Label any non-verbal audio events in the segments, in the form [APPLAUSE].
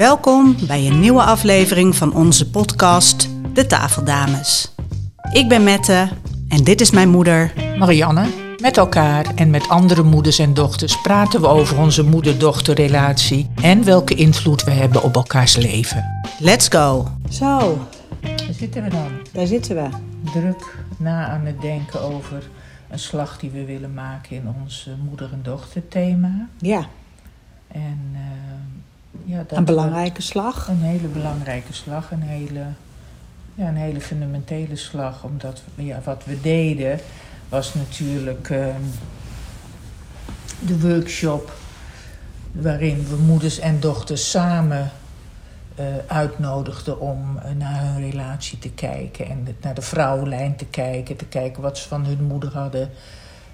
Welkom bij een nieuwe aflevering van onze podcast De Tafeldames. Ik ben Mette en dit is mijn moeder. Marianne, met elkaar en met andere moeders en dochters praten we over onze moeder-dochterrelatie en welke invloed we hebben op elkaars leven. Let's go! Zo, Daar zitten we dan. daar zitten we. Druk na aan het denken over een slag die we willen maken in ons moeder- en dochterthema. Ja, En eh, ja, dat een belangrijke slag. Een hele belangrijke slag, een hele, ja, een hele fundamentele slag. Omdat ja, wat we deden was natuurlijk eh, de workshop waarin we moeders en dochters samen eh, uitnodigden om eh, naar hun relatie te kijken en naar de vrouwenlijn te kijken, te kijken wat ze van hun moeder hadden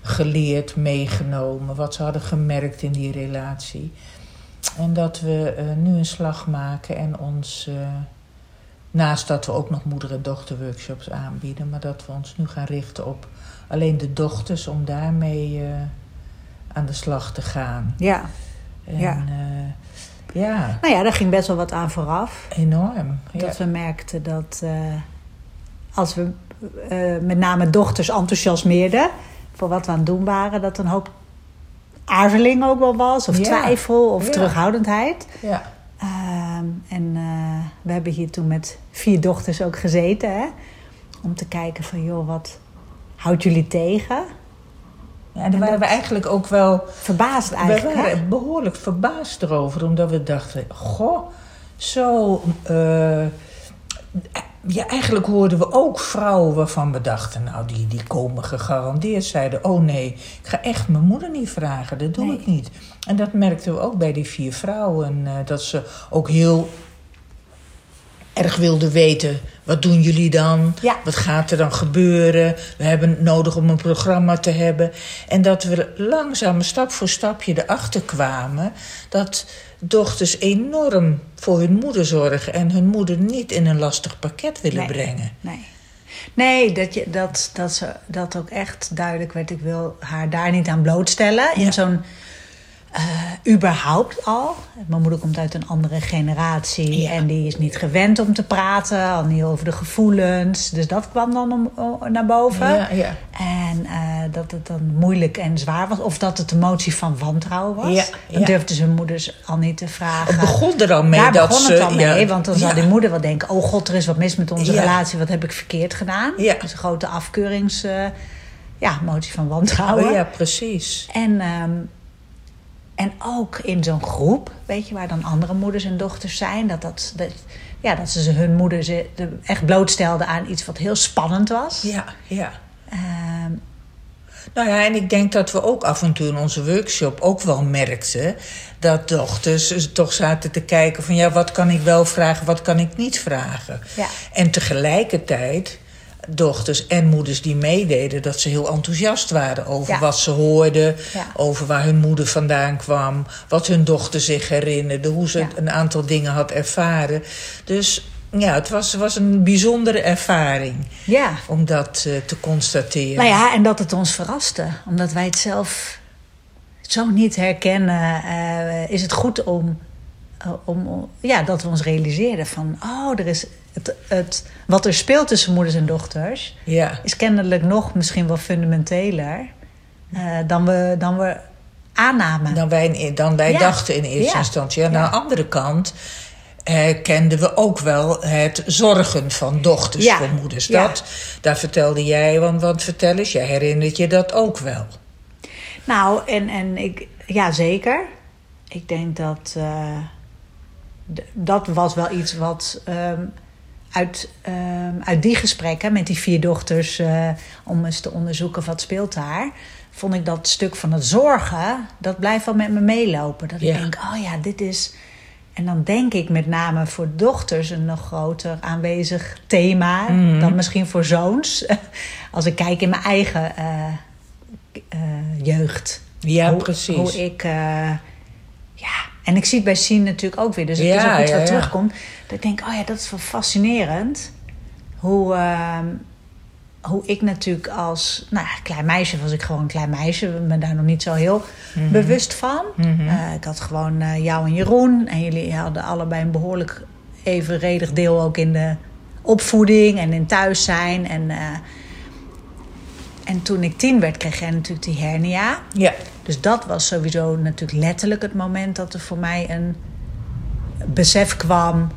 geleerd, meegenomen, wat ze hadden gemerkt in die relatie. En dat we eh, nu een slag maken en ons, eh, naast dat we ook nog moeder- en dochterworkshops aanbieden, maar dat we ons nu gaan richten op alleen de dochters om daarmee eh, aan de slag te gaan. Ja, En, Ja. ja, nou ja, daar ging best wel wat aan vooraf. enorm. Ja. Dat we merkten dat als we met name dochters enthousiasmeerden voor wat we aan het doen waren, dat een hoop aarzeling ook wel was, of Ja. twijfel of Ja. terughoudendheid. ja. Ehm, en eh, we hebben hier toen met vier dochters ook gezeten, hè? om te kijken van joh, wat houdt jullie tegen? Ja, en daar waren we eigenlijk ook wel Verbaasd We eigenlijk. hè? waren behoorlijk verbaasd erover, omdat we dachten: Goh, zo. eh, ja, eigenlijk hoorden we ook vrouwen waarvan we dachten: Nou, die, die komen gegarandeerd. Zeiden: Oh nee, ik ga echt mijn moeder niet vragen, dat doe Nee. ik niet. En dat merkten we ook bij die vier vrouwen, eh, dat ze ook heel erg wilden weten: wat doen jullie dan? Ja. Wat gaat er dan gebeuren? We hebben het nodig om een programma te hebben. En dat we langzaam, stap voor stapje erachter kwamen dat dochters enorm voor hun moeder zorgen en hun moeder niet in een lastig pakket willen Nee. brengen. Nee. Nee, dat, je, dat, dat, ze, dat ook echt duidelijk werd. Ik wil haar daar niet aan blootstellen. In Ja. zo'n. Eh, überhaupt al. Mijn moeder komt uit een andere generatie. Ja. En die is niet gewend om te praten. Al niet over de gevoelens. Dus dat kwam dan om, om- naar boven. Ja, ja. En eh, dat het dan moeilijk en zwaar was. Of dat het een motie van wantrouwen was. Ja, Dan ja. durfden zijn moeders al niet te vragen. Het begon er al mee Daar dat begon ze. het al mee, want dan zou die moeder wel denken... oh god, er is wat mis met onze relatie, wat heb ik verkeerd gedaan? Ja. Dus een grote afkeurings... eh, ja, motie van wantrouwen. Oh ja, precies. En, ehm, en ook in zo'n groep, weet je, waar dan andere moeders en dochters zijn... dat, dat, dat, ja, dat ze hun moeder ze echt blootstelden aan iets wat heel spannend was. Ja, ja. Ehm, Nou ja, en ik denk dat we ook af en toe in onze workshop ook wel merkten dat dochters toch zaten te kijken van ja, wat kan ik wel vragen, wat kan ik niet vragen. Ja. En tegelijkertijd dochters en moeders die meededen, dat ze heel enthousiast waren over Ja. wat ze hoorden, Ja. over waar hun moeder vandaan kwam, wat hun dochter zich herinnerde, hoe ze Ja. een aantal dingen had ervaren. Dus ja, het was, was een bijzondere ervaring ja, om dat eh, te constateren. Nou ja, en dat het ons verraste. Omdat wij het zelf zo niet herkennen, eh, is het goed om, om, om- ja, dat we ons realiseerden van... oh, er is het, het, wat er speelt tussen moeders en dochters... Ja. is kennelijk nog misschien wel fundamenteler eh, dan, we, dan we aannamen. dan wij, in- dan wij Ja. dachten in eerste Ja. instantie. Aan de andere kant herkenden we ook wel het zorgen van dochters voor moeders. Dat, daar vertelde jij, want, want vertel eens, jij herinnert je dat ook wel. Nou, en, en ik, ja, zeker. Ik denk dat eh, dat was wel iets wat ehm, uit, ehm, uit die gesprekken met die vier dochters, eh, om eens te onderzoeken wat speelt daar, vond ik dat stuk van het zorgen, dat blijft wel met me meelopen. Dat Ja. ik denk, oh ja, dit is. En dan denk ik met name voor dochters een nog groter aanwezig thema Mhm. dan misschien voor zoons. [LAUGHS] Als ik kijk in mijn eigen eh, eh, jeugd. Ja, hoe, precies. Hoe ik. ja, en ik zie het bij Sien natuurlijk ook weer. Dus het Ja, is ook iets ja, wat ja. terugkomt. Dat ik denk, oh ja, dat is wel fascinerend. Hoe, ehm, hoe ik natuurlijk als nou, ja, klein meisje was ik gewoon een klein meisje. Ik ben daar nog niet zo heel bewust van. Eh, ik had gewoon eh, jou en Jeroen. En jullie hadden allebei een behoorlijk evenredig deel ook in de opvoeding en in thuis zijn. En, eh, en toen ik tien werd, kreeg jij natuurlijk die hernia. Ja. Dus dat was sowieso natuurlijk letterlijk het moment dat er voor mij een besef kwam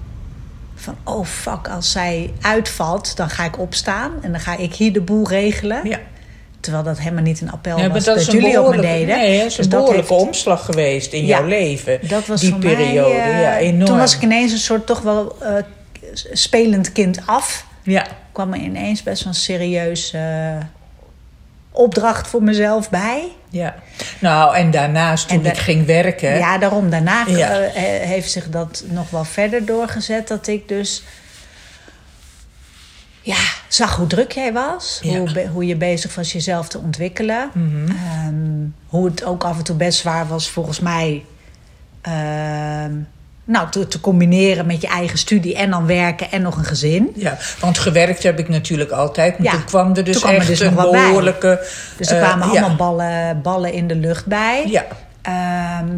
van oh fuck, als zij uitvalt, dan ga ik opstaan en dan ga ik hier de boel regelen. ja. Terwijl dat helemaal niet een appel Ja, was dat jullie op me deden. nee, dat is Dus een behoorlijke heeft- omslag geweest in Ja, jouw leven. Dat was die periode, mij, eh, ja, enorm. Toen was ik ineens een soort toch wel eh, spelend kind af. Ja, kwam er ineens best wel een serieus opdracht voor mezelf bij. ja. Nou, en daarnaast toen En da- ik ging werken... Ja, daarom. Daarna Ja. eh, he- heeft zich dat nog wel verder doorgezet. Dat ik dus ja, zag hoe druk jij was. Ja. Hoe, hoe je bezig was jezelf te ontwikkelen. Mhm. Ehm, hoe het ook af en toe best zwaar was volgens mij... ehm, nou, te, te combineren met je eigen studie en dan werken en nog een gezin. Ja, want gewerkt heb ik natuurlijk altijd. Maar Ja, toen kwam er dus kwam er echt dus een bij. behoorlijke... Dus er eh, kwamen allemaal ballen, ballen in de lucht bij. Ja, Ehm,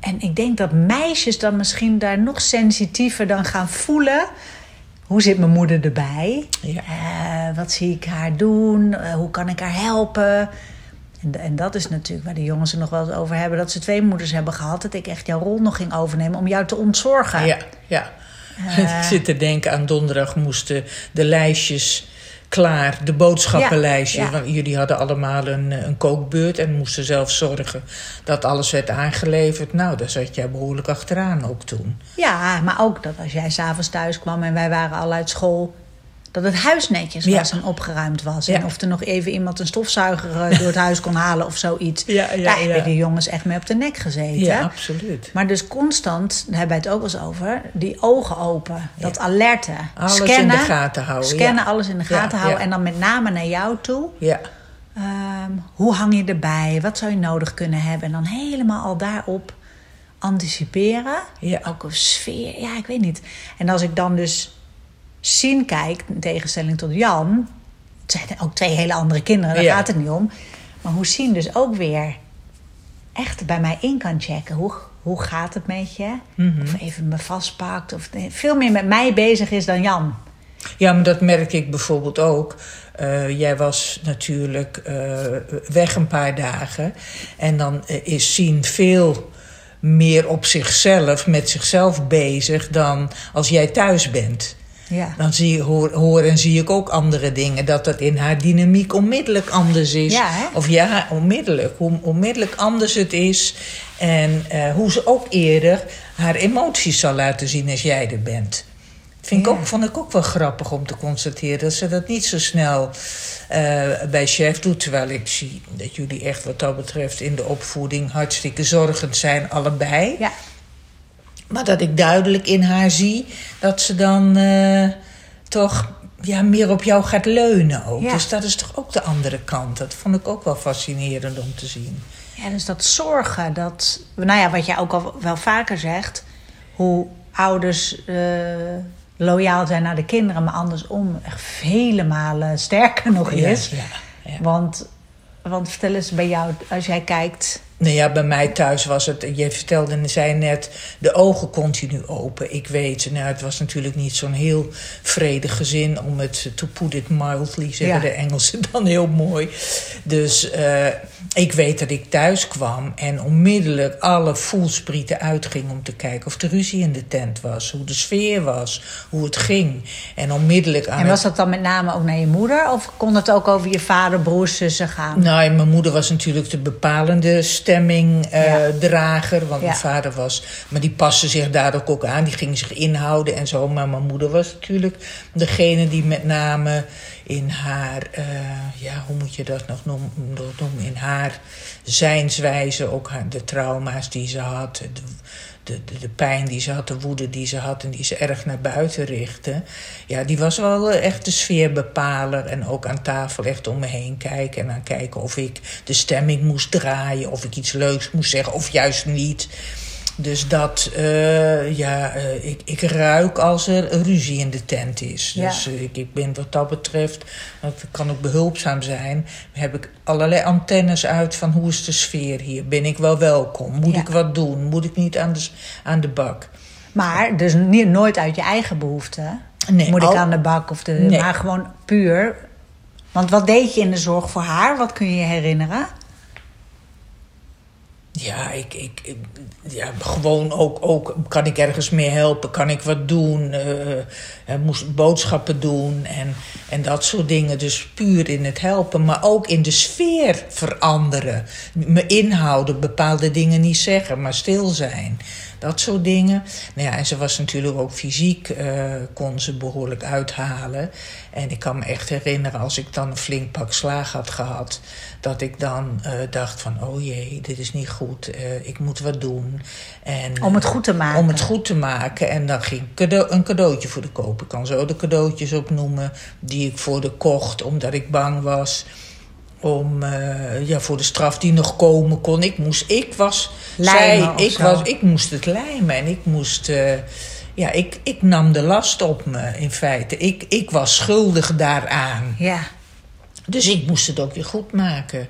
en ik denk dat meisjes dan misschien daar nog sensitiever dan gaan voelen. Hoe zit mijn moeder erbij? Ja. Eh, wat zie ik haar doen? Eh, hoe kan ik haar helpen? En, en dat is natuurlijk waar de jongens het nog wel eens over hebben. Dat ze twee moeders hebben gehad. Dat ik echt jouw rol nog ging overnemen om jou te ontzorgen. ja, ja. Eh. [LAUGHS] ik zit te denken aan donderdag moesten de lijstjes klaar, de. Ja, ja. Want jullie hadden allemaal een, eh, een kookbeurt en moesten zelf zorgen dat alles werd aangeleverd. Nou, daar zat jij behoorlijk achteraan ook toen. Ja, maar ook dat als jij s'avonds thuis kwam en wij waren al uit school... dat het huis netjes Ja. was en opgeruimd was. Ja. En of er nog even iemand een stofzuiger eh, door het [LAUGHS] huis kon halen of zoiets. Ja, ja, Daar ja. hebben die jongens echt mee op de nek gezeten. Ja, absoluut. Maar dus constant, daar hebben wij het ook wel eens over... die ogen open, dat alerten. Alles in de gaten houden, Scannen, alles in de gaten houden. En dan met name naar jou toe. Ja, Ehm, hoe hang je erbij? Wat zou je nodig kunnen hebben? En dan helemaal al daarop anticiperen. Ja. Ook een sfeer, ja, ik weet niet. En als ik dan dus zien kijk, in tegenstelling tot Jan... het zijn ook twee hele andere kinderen, daar Ja. gaat het niet om. Maar hoe zien dus ook weer echt bij mij in kan checken. Hoe, hoe gaat het met je? Mhm. Of even me vastpakt. Of veel meer met mij bezig is dan Jan. Ja, maar dat merk ik bijvoorbeeld ook. Eh, jij was natuurlijk eh, weg een paar dagen. En dan eh, is Sien veel meer op zichzelf, met zichzelf bezig... dan als jij thuis bent. Ja. Dan zie hoor, hoor en zie ik ook andere dingen. Dat dat in haar dynamiek onmiddellijk anders is. Ja? Of ja, onmiddellijk. Hoe onmiddellijk anders het is. En eh, hoe ze ook eerder haar emoties zal laten zien als jij er bent. Vind ik ook, vond ik ook wel grappig om te constateren dat ze dat niet zo snel eh, bij chef doet. Terwijl ik zie dat jullie echt wat dat betreft in de opvoeding hartstikke zorgend zijn, allebei. Ja. Maar dat ik duidelijk in haar zie dat ze dan eh, toch ja, meer op jou gaat leunen ook. Ja. Dus dat is toch ook de andere kant. Dat vond ik ook wel fascinerend om te zien. Ja, dus dat zorgen, dat, nou ja, wat jij ook al wel vaker zegt, hoe ouders eh, loyaal zijn naar de kinderen, maar andersom echt vele malen sterker nog is. ja, ja. Want, want vertel eens bij jou, als jij kijkt, Nou ja, bij mij thuis was het, je vertelde en zei net, de ogen continu open. Ik weet, nou, het was natuurlijk niet zo'n heel vredig gezin om het, to put it mildly, zeggen Ja. de Engelsen [LAUGHS] dan heel mooi. Dus eh, ik weet dat ik thuis kwam en onmiddellijk alle voelsprieten uitging om te kijken of de ruzie in de tent was, hoe de sfeer was, hoe het ging. En onmiddellijk aan en was dat dan met name ook naar je moeder? Of kon het ook over je vader, broers, zussen gaan? Nou, mijn moeder was natuurlijk de bepalende stemmingdrager. want Ja. mijn vader was... Maar die paste zich daar ook, ook aan. Die ging zich inhouden en zo. Maar mijn moeder was natuurlijk degene die met name in haar... eh, ja, hoe moet je dat nog noemen? In haar zijnswijze, ook haar, de trauma's die ze had... De, de, de, de pijn die ze had, de woede die ze had... en die ze erg naar buiten richtte. Ja, die was wel echt de sfeerbepaler. En ook aan tafel echt om me heen kijken. En aan kijken of ik de stemming moest draaien... of ik iets leuks moest zeggen, of juist niet... Dus dat, eh, ja, eh, ik, ik ruik als er ruzie in de tent is. Ja. Dus eh, ik, ik ben wat dat betreft, dat kan ook behulpzaam zijn. Heb ik allerlei antennes uit van hoe is de sfeer hier? Ben ik wel welkom? Moet Ja. ik wat doen? Moet ik niet aan de, aan de bak? Maar dus niet, nooit uit je eigen behoeften. Nee, Moet ik aan de bak of de. Nee. Maar gewoon puur. Want wat deed je in de zorg voor haar? Wat kun je je herinneren? Ja, ik, ik, ja, gewoon ook, ook, kan ik ergens mee helpen? Kan ik wat doen? Eh, moest boodschappen doen en, en dat soort dingen. Dus puur in het helpen, maar ook in de sfeer veranderen. Me inhouden, bepaalde dingen niet zeggen, maar stil zijn. Dat soort dingen. Nou ja, en ze was natuurlijk ook fysiek, eh, kon ze behoorlijk uithalen. En ik kan me echt herinneren, als ik dan een flink pak slaag had gehad, dat ik dan eh, dacht van, oh jee, dit is niet goed, eh, ik moet wat doen. En, Om het goed te maken. Om het goed te maken. En dan ging ik cadeau, een cadeautje voor de koop. Ik kan zo de cadeautjes opnoemen die ik voor de kocht, omdat ik bang was. Om, eh, ja, voor de straf die nog komen kon. Ik moest, ik was, Lijmen zij, ik, zo. was, ik moest het lijmen. En ik moest, eh, ja, ik, ik nam de last op me in feite. Ik, ik was schuldig daaraan. Ja. Dus ik moest het ook weer goed maken.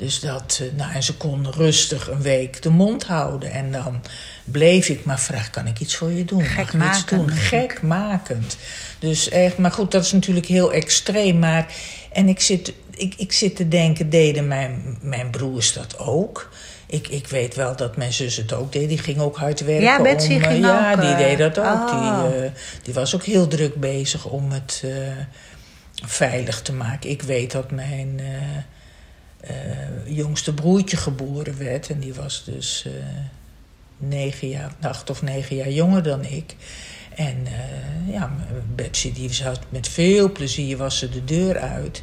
Dus dat, eh, nou, en ze kon rustig een week de mond houden. En dan bleef ik maar vragen, kan ik iets voor je doen? Mag ik iets doen? Gekmakend. Dus echt, maar goed, dat is natuurlijk heel extreem. Maar, en ik zit, ik, ik zit te denken, deden mijn, mijn broers dat ook? Ik, ik weet wel dat mijn zus het ook deed. Die ging ook hard werken. Ja, Betsy om, eh, ging Ja, ook, die eh, deed dat ook. oh. Die, eh, die was ook heel druk bezig om het... eh, veilig te maken. Ik weet dat mijn eh, eh, jongste broertje geboren werd. En die was dus eh, negen jaar, acht of negen jaar jonger dan ik. En eh, ja, Betsy die zat met veel plezier was ze de deur uit.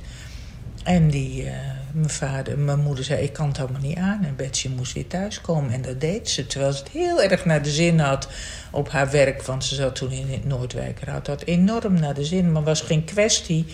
En die, eh, mijn vader, mijn moeder zei, ik kan het helemaal niet aan. En Betsy moest weer thuiskomen. En dat deed ze, terwijl ze het heel erg naar de zin had op haar werk. Want ze zat toen in het Noordwijker. Had dat enorm naar de zin. Maar was geen kwestie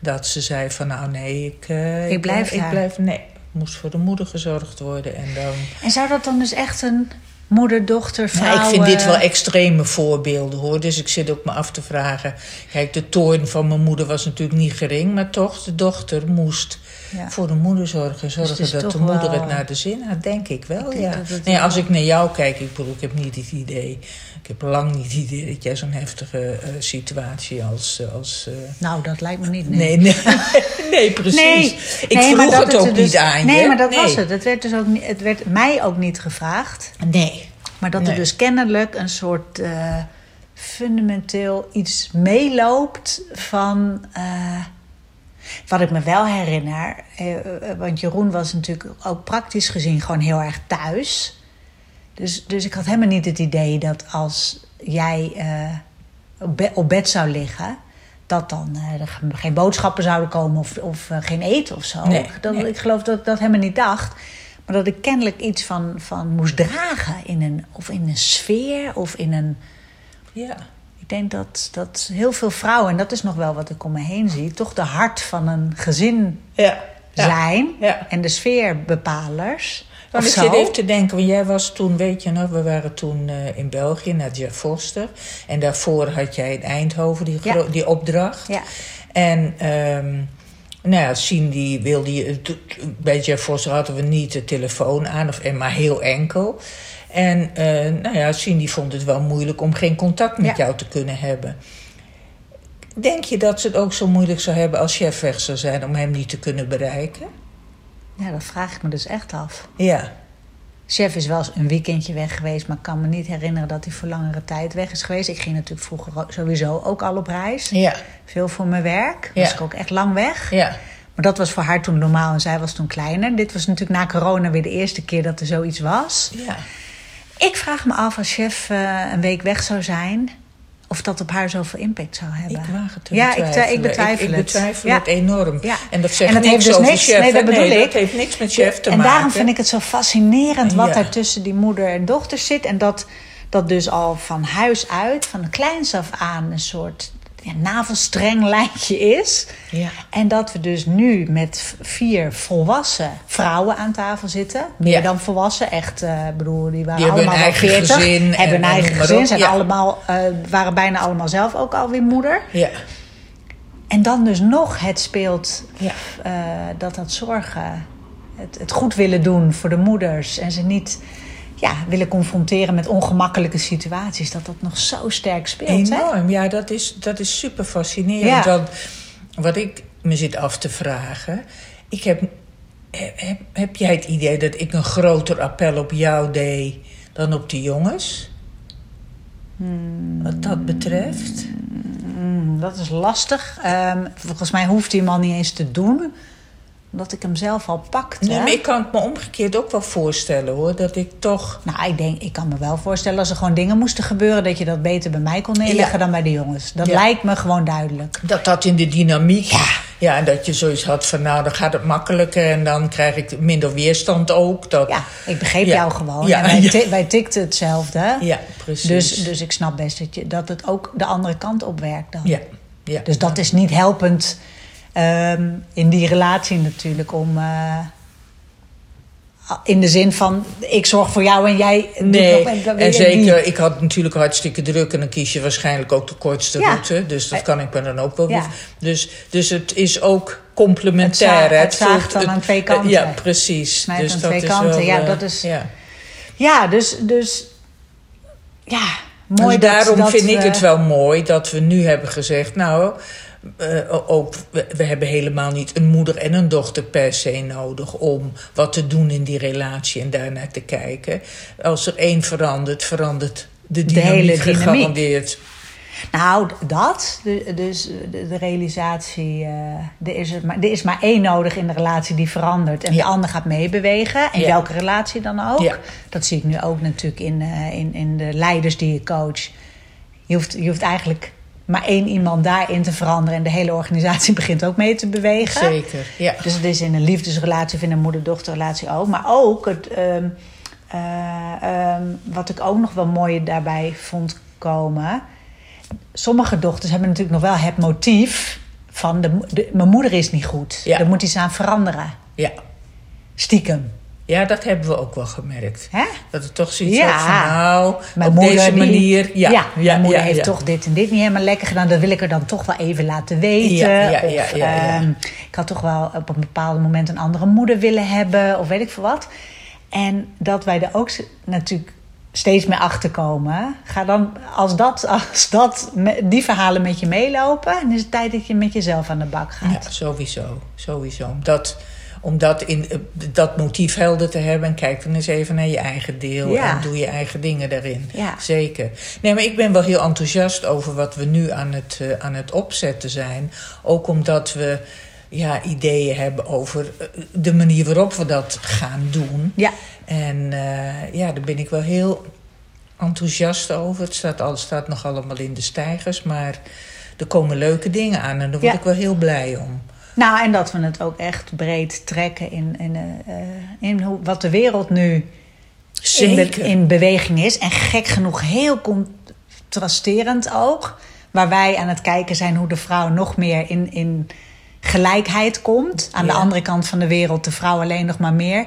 dat ze zei van, nou nee, ik... eh, Ik blijf ik daar. blijf, Nee, moest voor de moeder gezorgd worden. En dan... En zou dat dan dus echt een moeder, dochter, vrouw... Nou, ik vind dit wel extreme voorbeelden hoor. Dus ik zit ook me af te vragen. Kijk, de toorn van mijn moeder was natuurlijk niet gering. Maar toch, de dochter moest Ja. voor de moeder zorgen. Zorgen het is dat de moeder wel- het naar de zin had, denk ik wel. Ik ja. Nee, als wel- ik naar jou kijk, ik bedoel, ik heb niet het idee. Ik heb lang niet het idee dat jij zo'n heftige eh, situatie als. eh, als eh, Nou, dat lijkt me niet. nee, nee, nee, [LAUGHS] precies. Nee, ik nee, vroeg het ook dus- niet aan Nee, je. maar dat Nee. was het. Het werd, dus ook niet, het werd mij ook niet gevraagd. Nee. Maar dat er Nee. dus kennelijk een soort fundamenteel iets meeloopt van. Wat ik me wel herinner, eh, eh, want Jeroen was natuurlijk ook praktisch gezien gewoon heel erg thuis. Dus, dus ik had helemaal niet het idee dat als jij eh, op, be- op bed zou liggen, dat dan er ge- geen boodschappen zouden komen of, of geen eten of zo. Nee, dat, nee. Ik geloof dat ik dat helemaal niet dacht. Maar dat ik kennelijk iets van, van moest dragen in een, of in een sfeer of in een. Ja. Ik denk dat, dat heel veel vrouwen, en dat is nog wel wat ik om me heen zie, toch de hart van een gezin Ja. ja. zijn Ja. en de sfeerbepalers. Want ik zit even te denken, want jij was toen, weet je nog, we waren toen eh, in België naar Jeff Foster. En daarvoor had jij in Eindhoven die, die opdracht. Ja. En ehm nou ja, Cindy wilde Bij Jeff Foster hadden we niet de telefoon aan, of, en maar heel enkel. En eh, nou ja, Cindy vond het wel moeilijk om geen contact met Ja. jou te kunnen hebben. Denk je dat ze het ook zo moeilijk zou hebben als chef weg zou zijn om hem niet te kunnen bereiken? Ja, dat vraag ik me dus echt af. Ja. Chef is wel eens een weekendje weg geweest, maar ik kan me niet herinneren dat hij voor langere tijd weg is geweest. Ik ging natuurlijk vroeger sowieso ook al op reis. Ja. Veel voor mijn werk. Ja. Was ik ook echt lang weg. Ja. Maar dat was voor haar toen normaal en zij was toen kleiner. Dit was natuurlijk na corona weer de eerste keer dat er zoiets was. Ja. Ik vraag me af als chef eh, een week weg zou zijn, of dat op haar zoveel impact zou hebben. Ik waag het te ja, ik, betwijfelen. ik betwijfel ik, ik het. betwijfel Ja. het enorm. Ja. En dat zegt En dat niks heeft dus over niks- chef. nee, dat bedoel ik. heeft niks met chef te en maken. daarom vind ik het zo fascinerend wat Ja. er tussen die moeder en dochter zit. En dat dat dus al van huis uit, van kleins af aan, een soort ja, navelstreng lijntje is. Ja. En dat we dus nu met vier volwassen vrouwen aan tafel zitten. Meer Ja. dan volwassen, echt. eh, Ik bedoel, die waren Die allemaal wel eigen 40. gezin en- Hebben een en eigen gezin. Zijn allemaal, eh, waren bijna allemaal zelf ook alweer moeder. Ja. En dan dus nog het speelt eh, dat dat zorgen, het, het goed willen doen voor de moeders en ze niet ja, willen confronteren met ongemakkelijke situaties, dat dat nog zo sterk speelt. Hè? Enorm, ja, dat is, dat is super fascinerend. Ja. Want wat ik me zit af te vragen, ik heb, heb, heb jij het idee dat ik een groter appel op jou deed dan op de jongens? Wat dat betreft. Hmm, dat is lastig. Ehm, volgens mij hoeft die man niet eens te doen, omdat ik hem zelf al pakte. Nee, maar ik kan het me omgekeerd ook wel voorstellen hoor, dat ik toch. Nou, ik denk, ik kan me wel voorstellen als er gewoon dingen moesten gebeuren, dat je dat beter bij mij kon neerleggen Ja. dan bij de jongens. Dat Ja. lijkt me gewoon duidelijk. Dat dat in de dynamiek. Ja. Ja, en dat je zoiets had van, nou, dan gaat het makkelijker en dan krijg ik minder weerstand ook. Dat, Ja, ik begreep jou gewoon. Ja, En wij, [LAUGHS] wij tikten hetzelfde. Ja, precies. Dus, dus ik snap best dat, je, dat het ook de andere kant op werkt dan. ja, ja. Dus dat is niet helpend ehm, in die relatie natuurlijk om... eh, in de zin van, ik zorg voor jou en jij... doet Nee, nog- en die- zeker, ik had natuurlijk hartstikke druk en dan kies je waarschijnlijk ook de kortste Ja. route. Dus dat kan ik me dan ook wel. Ja. Dus, dus het is ook complementair. Het za- hè. het zaagt vult- dan aan twee kanten. Ja, precies. Dus aan dat twee is kanten. wel, Ja, eh, dat is- Ja. Ja, dus... dus ja, mooi dus dat, daarom dat vind ik het wel mooi dat we nu hebben gezegd... nou, eh, ook, we, we hebben helemaal niet een moeder en een dochter per se nodig... om wat te doen in die relatie en daarnaar te kijken. Als er één verandert, verandert de De dynamiek hele dynamiek. gegarandeerd. Nou, dat. De- Dus de, de realisatie. eh, er, is maar, er is maar één nodig in de relatie die verandert. En Ja. de ander gaat meebewegen. In Ja. welke relatie dan ook. Ja. Dat zie ik nu ook natuurlijk in, eh, in, in de leiders die je coach. Je hoeft, je hoeft eigenlijk maar één iemand daarin te veranderen. En de hele organisatie [LAUGHS] begint ook mee te bewegen. Zeker, ja. Dus het is in een liefdesrelatie of in een moeder-dochterrelatie ook. Maar ook het, ehm, eh, ehm, wat ik ook nog wel mooi daarbij vond komen. Sommige dochters hebben natuurlijk nog wel het motief van de, de- mijn moeder is niet goed. Ja. Daar moet iets aan veranderen. Ja. Stiekem. Ja, dat hebben we ook wel gemerkt. Hè? Dat het toch zoiets Ja. van, nou, Mijn op moeder deze die- manier... Ja, ja, mijn moeder heeft toch dit en dit niet helemaal lekker gedaan. Dat wil ik er dan toch wel even laten weten. Ja, ja, ja, of, ehm, ik had toch wel op een bepaald moment een andere moeder willen hebben. Of weet ik veel wat. En dat wij er ook natuurlijk steeds meer achter komen. Ga dan, als, dat, [LAUGHS] als dat, die verhalen met je meelopen... dan is het tijd dat je met jezelf aan de bak gaat. Ja, sowieso. Sowieso. Omdat, om dat, in, eh, dat motief helder te hebben... en kijk dan eens even naar je eigen deel... Ja. en doe je eigen dingen daarin. Ja. Zeker. Nee, maar ik ben wel heel enthousiast over wat we nu aan het, eh, aan het opzetten zijn. Ook omdat we ja, ideeën hebben over eh, de manier waarop we dat gaan doen. Ja. En ja, daar ben ik wel heel enthousiast over. Het staat, al, staat nog allemaal in de stijgers, maar er komen leuke dingen aan en daar word Ja. ik wel heel blij om. Nou, en dat we het ook echt breed trekken in, in, eh, in hoe, wat de wereld nu in, be- in beweging is. En gek genoeg heel contrasterend ook. Waar wij aan het kijken zijn hoe de vrouw nog meer in, in gelijkheid komt. Aan de andere kant van de wereld de vrouw alleen nog maar meer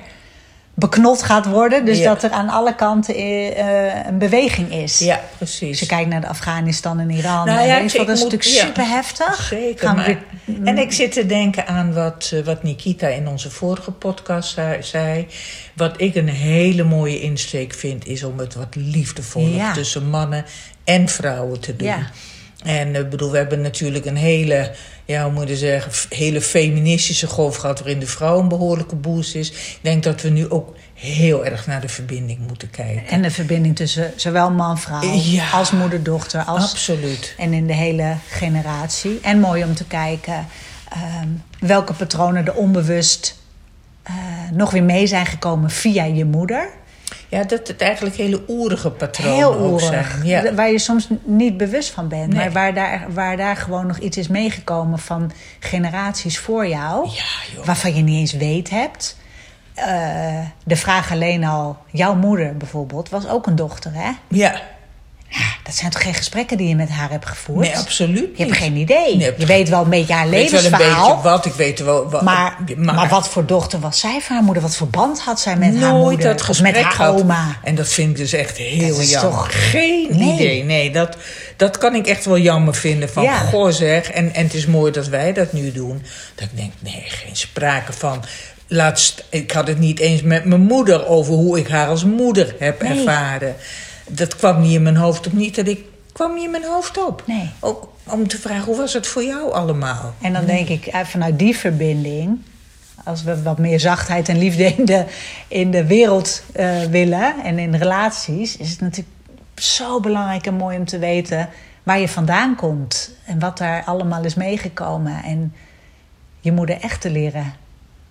beknot gaat worden. Dus Ja. dat er aan alle kanten eh, een beweging is. Ja, precies. Als je kijkt naar de Afghanistan en Iran. Nou en ja, ik- wat, dat is ik natuurlijk ja. super heftig. Zeker. Gaan maar- en ik zit te denken aan wat, eh, wat Nikita in onze vorige podcast zei-. Wat ik een hele mooie insteek vind, is om het wat liefdevoller tussen mannen en vrouwen te doen. En ik bedoel, we hebben natuurlijk een hele, ja, hoe moet je zeggen, hele feministische golf gehad waarin de vrouw een behoorlijke boost is. Ik denk dat we nu ook heel erg naar de verbinding moeten kijken. En de verbinding tussen zowel man-vrouw Ja. als moeder-dochter. Als, Absoluut. en in de hele generatie. En mooi om te kijken ehm, welke patronen er onbewust eh, nog weer mee zijn gekomen via je moeder. Ja, dat het eigenlijk hele oerige patronen Heel ook oerig. zijn. Ja. Waar je soms niet bewust van bent. Nee. Maar waar daar, waar daar gewoon nog iets is meegekomen van generaties voor jou. Ja, joh. Waarvan je niet eens weet hebt. Eh, de vraag alleen al, jouw moeder bijvoorbeeld, was ook een dochter, hè? Ja, dat zijn toch geen gesprekken die je met haar hebt gevoerd? Nee, absoluut Je hebt geen idee. Nee, je weet wel een beetje haar Ik weet wel een levensverhaal. beetje wat, ik weet wel wat. maar, maar, wat voor dochter was zij voor haar moeder? Wat voor band had zij met haar nooit moeder? dat gesprek met haar oma? En dat vind ik dus echt heel Dat is jammer. toch- Geen Nee. idee. Nee, dat, dat kan ik echt wel jammer vinden. Van, Ja. goh zeg. En, en het is mooi dat wij dat nu doen. Dat ik denk, nee, geen sprake van. Laatst, ik had het niet eens met mijn moeder over hoe ik haar als moeder heb Nee. ervaren. Dat kwam niet in mijn hoofd op. Niet dat ik kwam niet in mijn hoofd op. Nee. Ook om te vragen, hoe was het voor jou allemaal? En dan denk ik, eh, vanuit die verbinding, als we wat meer zachtheid en liefde in de, in de wereld eh, willen en in relaties, is het natuurlijk zo belangrijk en mooi om te weten waar je vandaan komt en wat daar allemaal is meegekomen. En je moeder echt te leren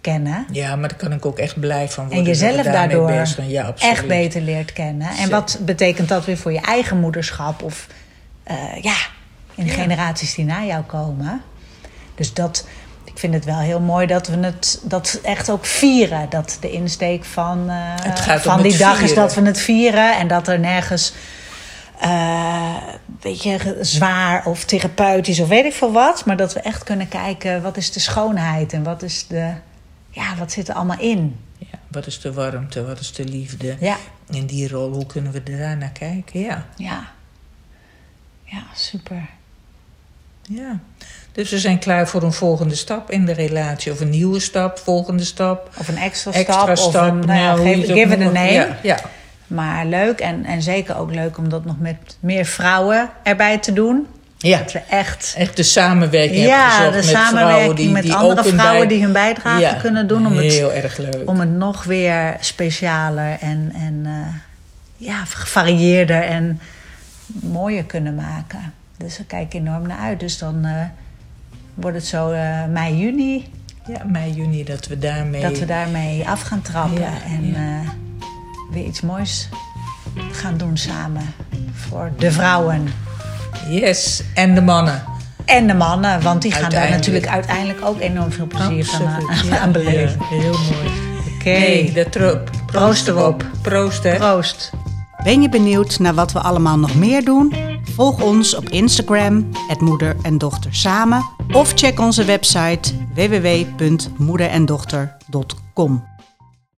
kennen. Ja, maar daar kan ik ook echt blij van worden. En jezelf daardoor bezig. Ja, echt beter leert kennen. En Zeker. wat betekent dat weer voor je eigen moederschap? Of eh, ja, in de Ja. generaties die na jou komen. Dus dat, ik vind het wel heel mooi dat we het dat echt ook vieren. Dat de insteek van, eh, van die dag is dat we het vieren. En dat er nergens, eh weet je, zwaar of therapeutisch of weet ik veel wat. Maar dat we echt kunnen kijken, wat is de schoonheid en wat is de... Ja, wat zit er allemaal in? Ja, wat is de warmte, wat is de liefde? Ja. In die rol, hoe kunnen we daar naar kijken? Ja, Ja. Ja, super. ja. Dus we zijn klaar voor een volgende stap in de relatie. Of een nieuwe stap, volgende stap. Of een extra, Extra stap. Of een, nou ja, nou, geef, give it a name. Ja, ja. Maar leuk en, en zeker ook leuk om dat nog met meer vrouwen erbij te doen. Ja. Dat we echt Echt de samenwerking hebben ja, gezocht de met samenwerking vrouwen die, met die andere vrouwen bij- die hun bijdrage Ja, kunnen doen. Om het, Heel erg leuk. om het nog weer specialer en, en eh, ja, gevarieerder en mooier kunnen maken. Dus daar kijk ik enorm naar uit. Dus dan eh, wordt het zo eh, mei, juni Ja, mei, juni, dat we daarmee... dat we daarmee af gaan trappen. Ja, en weer iets moois gaan doen samen. Voor de vrouwen. Yes, en de mannen. En de mannen, want die gaan daar natuurlijk uiteindelijk ook enorm veel plezier van Absoluut, aan, ja. [LAUGHS] aan beleven. Ja, heel mooi. Oké, Hey, de tro- Proost erop. Proost, hè. proost. Ben je benieuwd naar wat we allemaal nog meer doen? Volg ons op Instagram, het moeder en dochter samen. Of check onze website www.moederendochter.com.